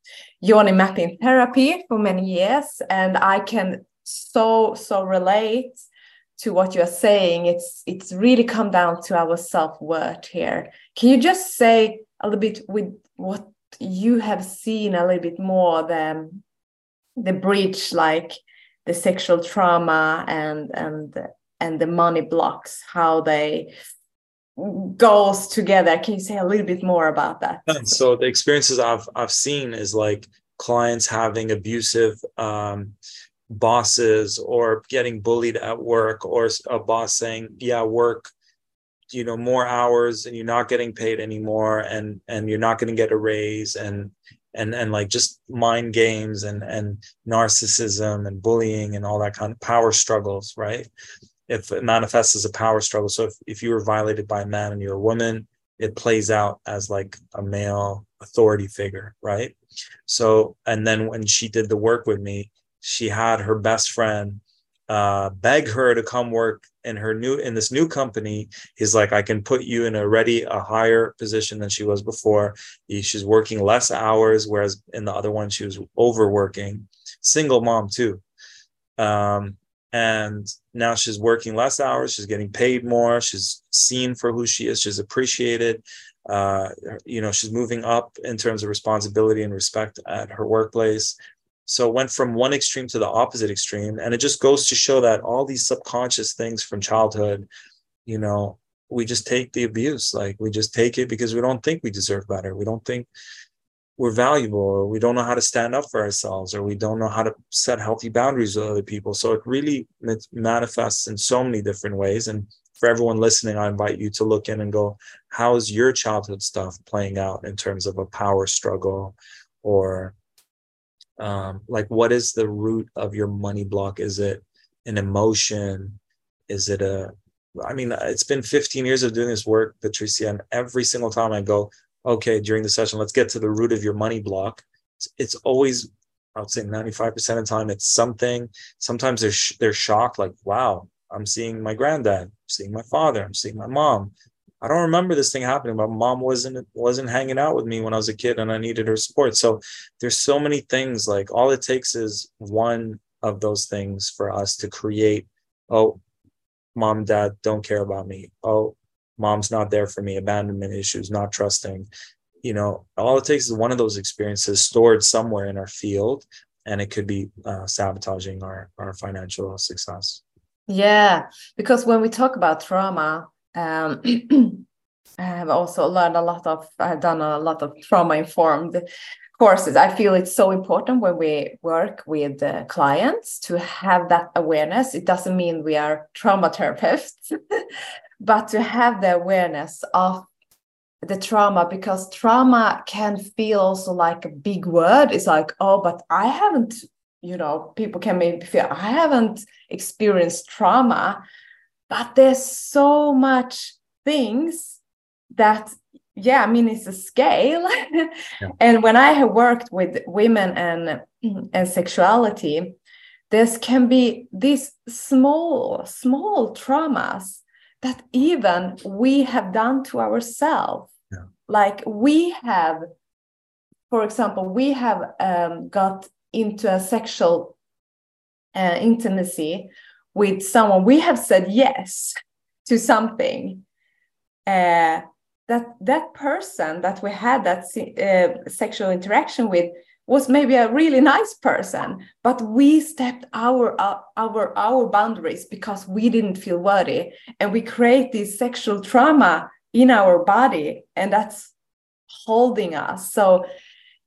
Speaker 1: yoni mapping therapy for many years, and I can so so relate to what you're saying. It's it's really come down to our self worth here. Can you just say a little bit with what you have seen a little bit more than the bridge like the sexual trauma and and and the money blocks how they goes together. Can you say a little bit more about that?
Speaker 3: So the experiences i've i've seen is like clients having abusive um, bosses or getting bullied at work or a boss saying yeah work you know more hours and you're not getting paid anymore and and you're not going to get a raise and and and like just mind games and and narcissism and bullying and all that kind of power struggles right? If it manifests as a power struggle. So if, if you were violated by a man and you're a woman it plays out as like a male authority figure right? So and then when she did the work with me she had her best friend uh, beg her to come work in her new in this new company he's like i can put you in already a higher position than she was before. She's working less hours whereas in the other one she was overworking. Single mom too. Um, and now she's working less hours she's getting paid more she's seen for who she is she's appreciated. Uh, you know she's moving up in terms of responsibility and respect at her workplace so it went from one extreme to the opposite extreme. And it just goes to show that all these subconscious things from childhood, you know, we just take the abuse. Like we just take it because we don't think we deserve better. We don't think we're valuable or we don't know how to stand up for ourselves or we don't know how to set healthy boundaries with other people. So it really manifests in so many different ways. And for everyone listening, I invite you to look in and go, how's your childhood stuff playing out in terms of a power struggle or um, like what is the root of your money block? Is it an emotion? Is it a i mean it's been 15 years of doing this work patricia and every single time i go okay during the session let's get to the root of your money block. It's, it's always i would say 95% of the time it's something. Sometimes they're, sh- they're shocked like wow i'm seeing my granddad I'm seeing my father i'm seeing my mom I don't remember this thing happening. My mom wasn't wasn't hanging out with me when I was a kid, and I needed her support. So there's so many things. Like all it takes is one of those things for us to create. Oh, mom, dad don't care about me. Oh, mom's not there for me. Abandonment issues, not trusting. you know all it takes is one of those experiences stored somewhere in our field and it could be uh, sabotaging our our financial success
Speaker 1: yeah because when we talk about trauma um, i have also learned a lot of i've done a lot of trauma informed courses. I feel it's so important when we work with uh, clients to have that awareness. It doesn't mean we are trauma therapists but to have the awareness of the trauma because trauma can feel also like a big word. It's like oh but i haven't you know people can maybe feel i haven't experienced trauma but there's so much things that yeah i mean it's a scale. Yeah. and when i have worked with women and and sexuality this can be these small small traumas that even we have done to ourselves. Like we have for example we have um, got into a sexual uh, intimacy with someone we have said yes to something uh, that that person that we had that uh, sexual interaction with was maybe a really nice person but we stepped our uh, our our boundaries because we didn't feel worthy and we create this sexual trauma in our body and that's holding us. So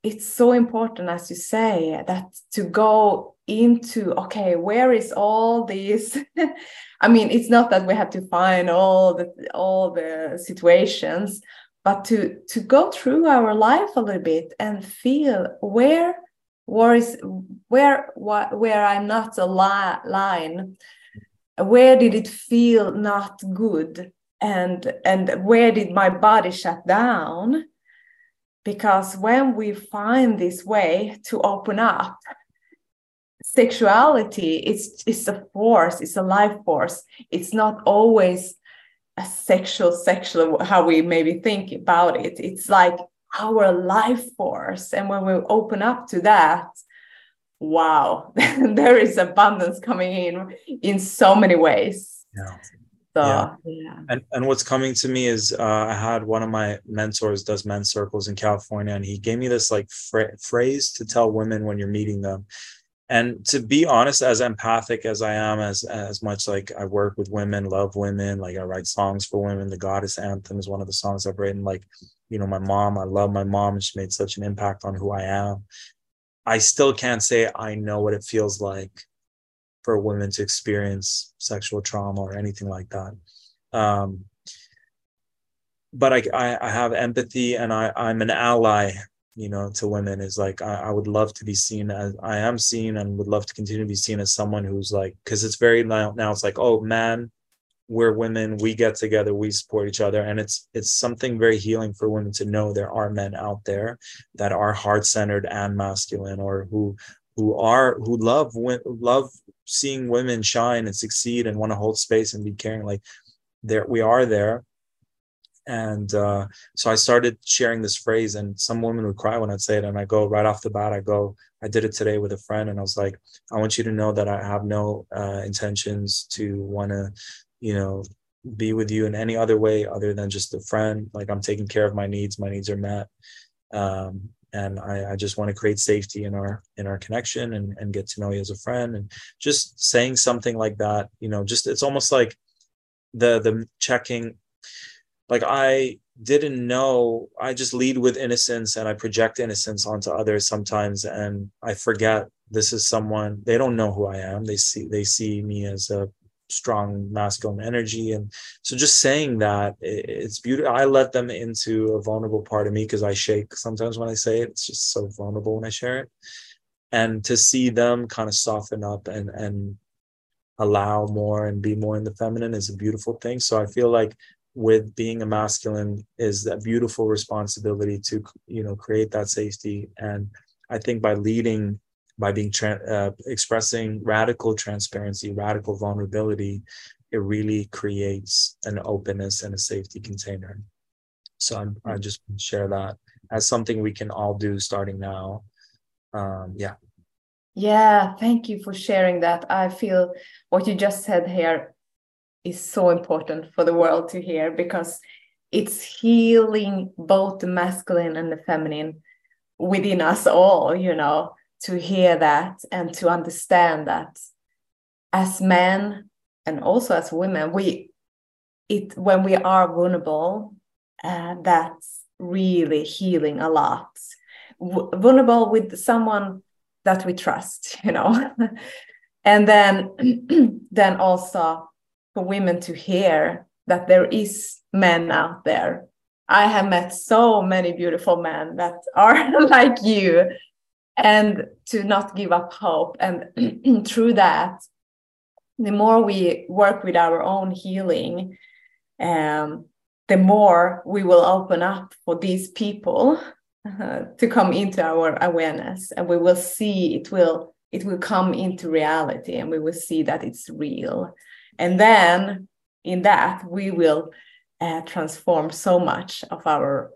Speaker 1: it's so important as you say that to go into okay where is all this? I mean it's not that we have to find all the all the situations but to to go through our life a little bit and feel where where is where where i'm not a line where did it feel not good? And and where did my body shut down because when we find this way to open up sexuality it's it's a force it's a life force. It's not always a sexual sexual how we maybe think about it. It's like our life force. And when we open up to that wow there is abundance coming in in so many ways.
Speaker 3: Yeah so, yeah. yeah. And and what's coming to me is uh, I had one of my mentors does men's circles in California, and he gave me this like fra- phrase to tell women when you're meeting them. And to be honest, as empathic as I am, as as much like I work with women, love women, like I write songs for women. The Goddess Anthem is one of the songs I've written. Like, you know, my mom, I love my mom, and she made such an impact on who I am. I still can't say I know what it feels like for women to experience sexual trauma or anything like that. Um, but I, I, I have empathy and I, I'm an ally, you know, to women is like, I, I would love to be seen as I am seen and would love to continue to be seen as someone who's like, cause it's very now, now it's like, oh man, we're women, we get together, we support each other. And it's, it's something very healing for women to know there are men out there that are heart centered and masculine or who, who are, who love, love seeing women shine and succeed and want to hold space and be caring like there we are there. And uh, so i started sharing this phrase and some women would cry when i'd say it and i go right off the bat i go i did it today with a friend and i was like i want you to know that i have no uh, intentions to want to you know be with you in any other way other than just a friend. Like i'm taking care of my needs. My needs are met. Um, and I, I, just want to create safety in our in our connection and, and get to know you as a friend. And just saying something like that you know just it's almost like the the checking like i didn't know i just lead with innocence and i project innocence onto others sometimes. And i forget this is someone they don't know who i am. They see they see me as a strong masculine energy. And so just saying that it's beautiful i let them into a vulnerable part of me because i shake sometimes when i say it. It's just so vulnerable when i share it. And to see them kind of soften up and and allow more and be more in the feminine is a beautiful thing. So i feel like with being a masculine is that beautiful responsibility to you know create that safety. And i think by leading by being tra- uh, expressing radical transparency, radical vulnerability, it really creates an openness and a safety container. So I'm, I just share that as something we can all do starting now. Um, yeah.
Speaker 1: Yeah, thank you for sharing that. I feel what you just said here is so important for the world to hear because it's healing both the masculine and the feminine within us all, you know, to hear that and to understand that as men and also as women, we it when we are vulnerable, uh, that's really healing a lot. W- vulnerable with someone that we trust, you know, and then then also for women to hear that there is men out there. I have met so many beautiful men that are like you, and to not give up hope. And through that, the more we work with our own healing, um, the more we will open up for these people uh, to come into our awareness, and we will see it will it will come into reality, and we will see that it's real. And then in that we will uh, transform so much of our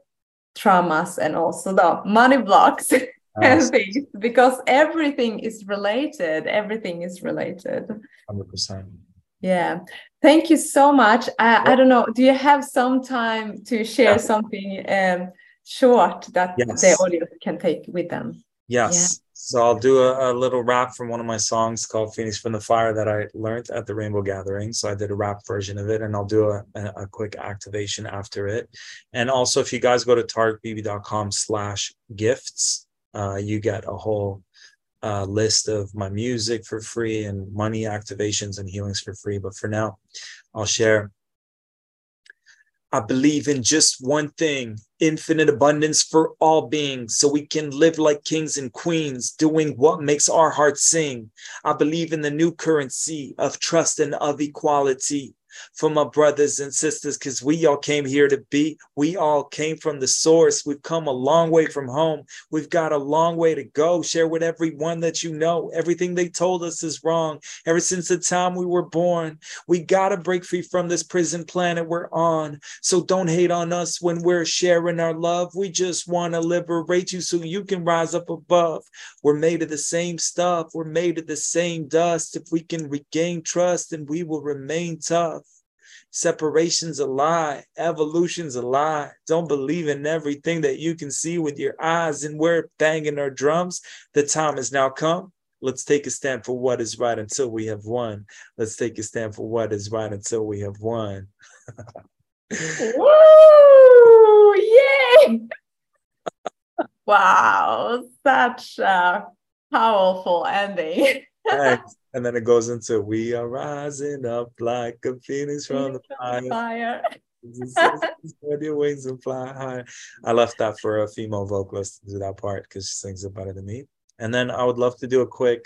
Speaker 1: traumas and also the money blocks things because everything is related everything is related.
Speaker 3: 100%
Speaker 1: yeah. Thank you so much. I, I don't know do you have some time to share yeah. something um, short that yes. the audience can take with them?
Speaker 3: Yes. So I'll do a, a, little rap from one of my songs called Phoenix from the Fire that I learned at the Rainbow Gathering. So I did a rap version of it and I'll do a, a, quick activation after it. And also if you guys go to tarekbibi.com slash gifts, uh, you get a whole uh, list of my music for free and money activations and healings for free. But for now, I'll share I believe in just one thing infinite abundance for all beings, so we can live like kings and queens, doing what makes our hearts sing. I believe in the new currency of trust and of equality for my brothers and sisters because we all came here to be. We all came from the source. We've come a long way from home. We've got a long way to go. Share with everyone that you know. Everything they told us is wrong. Ever since the time we were born, we got to break free from this prison planet we're on. So don't hate on us when we're sharing our love. We just want to liberate you so you can rise up above. We're made of the same stuff. We're made of the same dust. If we can regain trust, then we will remain tough. Separation's a lie. Evolution's a lie. Don't believe in everything that you can see with your eyes. And we're banging our drums. The time has now come. Let's take a stand for what is right until we have won. Let's take a stand for what is right until we have won.
Speaker 1: Woo! Yay! wow, such a powerful ending.
Speaker 3: Thanks and then it goes into we are rising up like a phoenix from the fire. fire. Spread your wings and fly high. I left that for a female vocalist to do that part because she sings it better than me. And then I would love to do a quick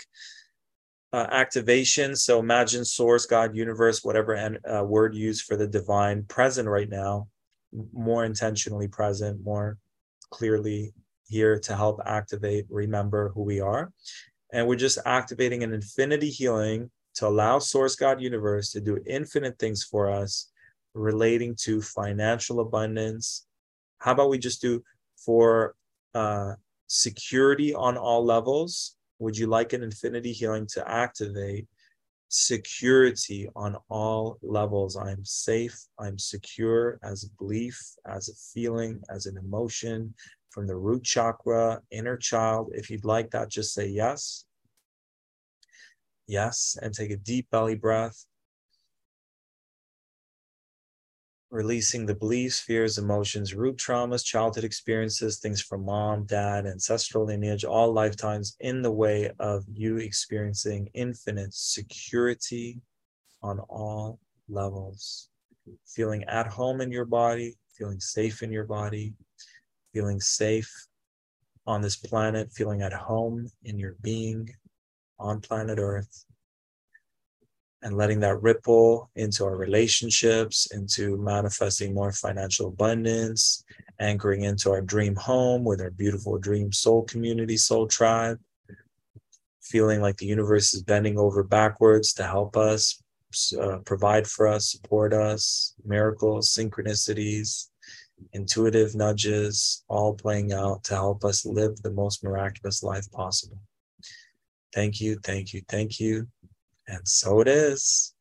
Speaker 3: uh, activation. So imagine source, God, universe, whatever uh, word used for the divine present right now, more intentionally present, more clearly here to help activate, remember who we are. And we're just activating an infinity healing to allow Source God Universe to do infinite things for us relating to financial abundance. How about we just do for uh, security on all levels? Would you like an infinity healing to activate security on all levels? I'm safe, I'm secure as a belief, as a feeling, as an emotion, from the root chakra, inner child. If you'd like that, just say yes. Yes. And take a deep belly breath. Releasing the beliefs, fears, emotions, root traumas, childhood experiences, things from mom, dad, ancestral lineage, all lifetimes in the way of you experiencing infinite security on all levels. Feeling at home in your body, feeling safe in your body, feeling safe on this planet, feeling at home in your being on planet Earth, and letting that ripple into our relationships, into manifesting more financial abundance, anchoring into our dream home with our beautiful dream soul community, soul tribe, feeling like the universe is bending over backwards to help us, uh, provide for us, support us, miracles, synchronicities, intuitive nudges, all playing out to help us live the most miraculous life possible. Thank you, thank you, thank you. And so it is.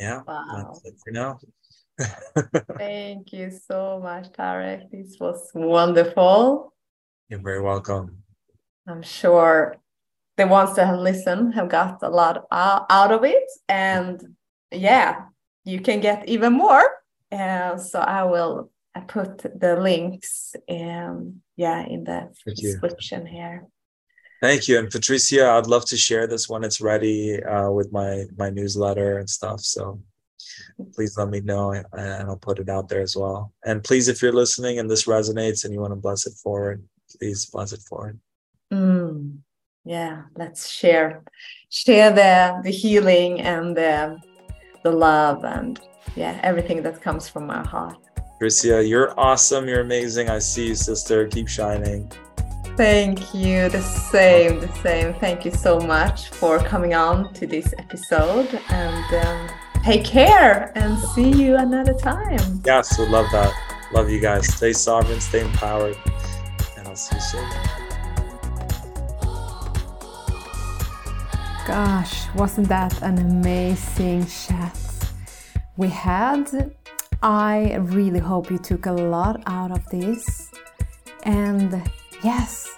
Speaker 3: yeah,
Speaker 1: Wow.
Speaker 3: that's it for now.
Speaker 1: Thank you so much, Tarek. This was wonderful.
Speaker 3: You're very welcome.
Speaker 1: I'm sure the ones that have listened have got a lot out out of it. And yeah, you can get even more. And so I will uh, put the links in, yeah, in the
Speaker 3: Thank you.
Speaker 1: description here.
Speaker 3: Thank you. And Patricia, I'd love to share this when it's ready uh, with my my newsletter and stuff. So please let me know and I'll put it out there as well. And please, if you're listening and this resonates and you want to bless it forward, please bless it forward.
Speaker 1: Mm, yeah, let's share share the the healing and the the love and yeah, everything that comes from our heart.
Speaker 3: Patricia, you're awesome. You're amazing. I see you, sister. Keep shining.
Speaker 1: Thank you. The same, the same. Thank you so much for coming on to this episode and um, take care and see you another time.
Speaker 3: Yes, we love that. Love you guys. Stay sovereign, stay empowered, and I'll see you soon.
Speaker 4: Gosh, wasn't that an amazing chat we had? I really hope you took a lot out of this. And yes,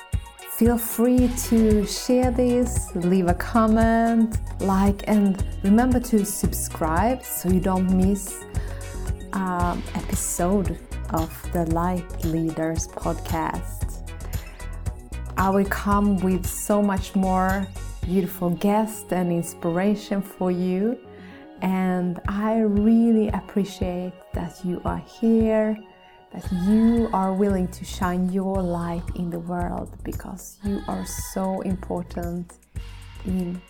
Speaker 4: feel free to share this, leave a comment, like, and remember to subscribe so you don't miss um, episode of the Light Leaders podcast. I will come with so much more beautiful guest and inspiration for you. And I really appreciate that you are here, that you are willing to shine your light in the world because you are so important in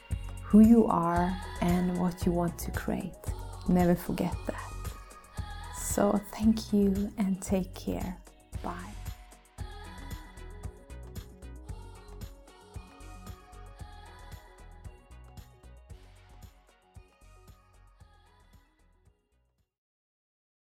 Speaker 4: who you are and what you want to create. Never forget that. So, thank you and take care. Bye.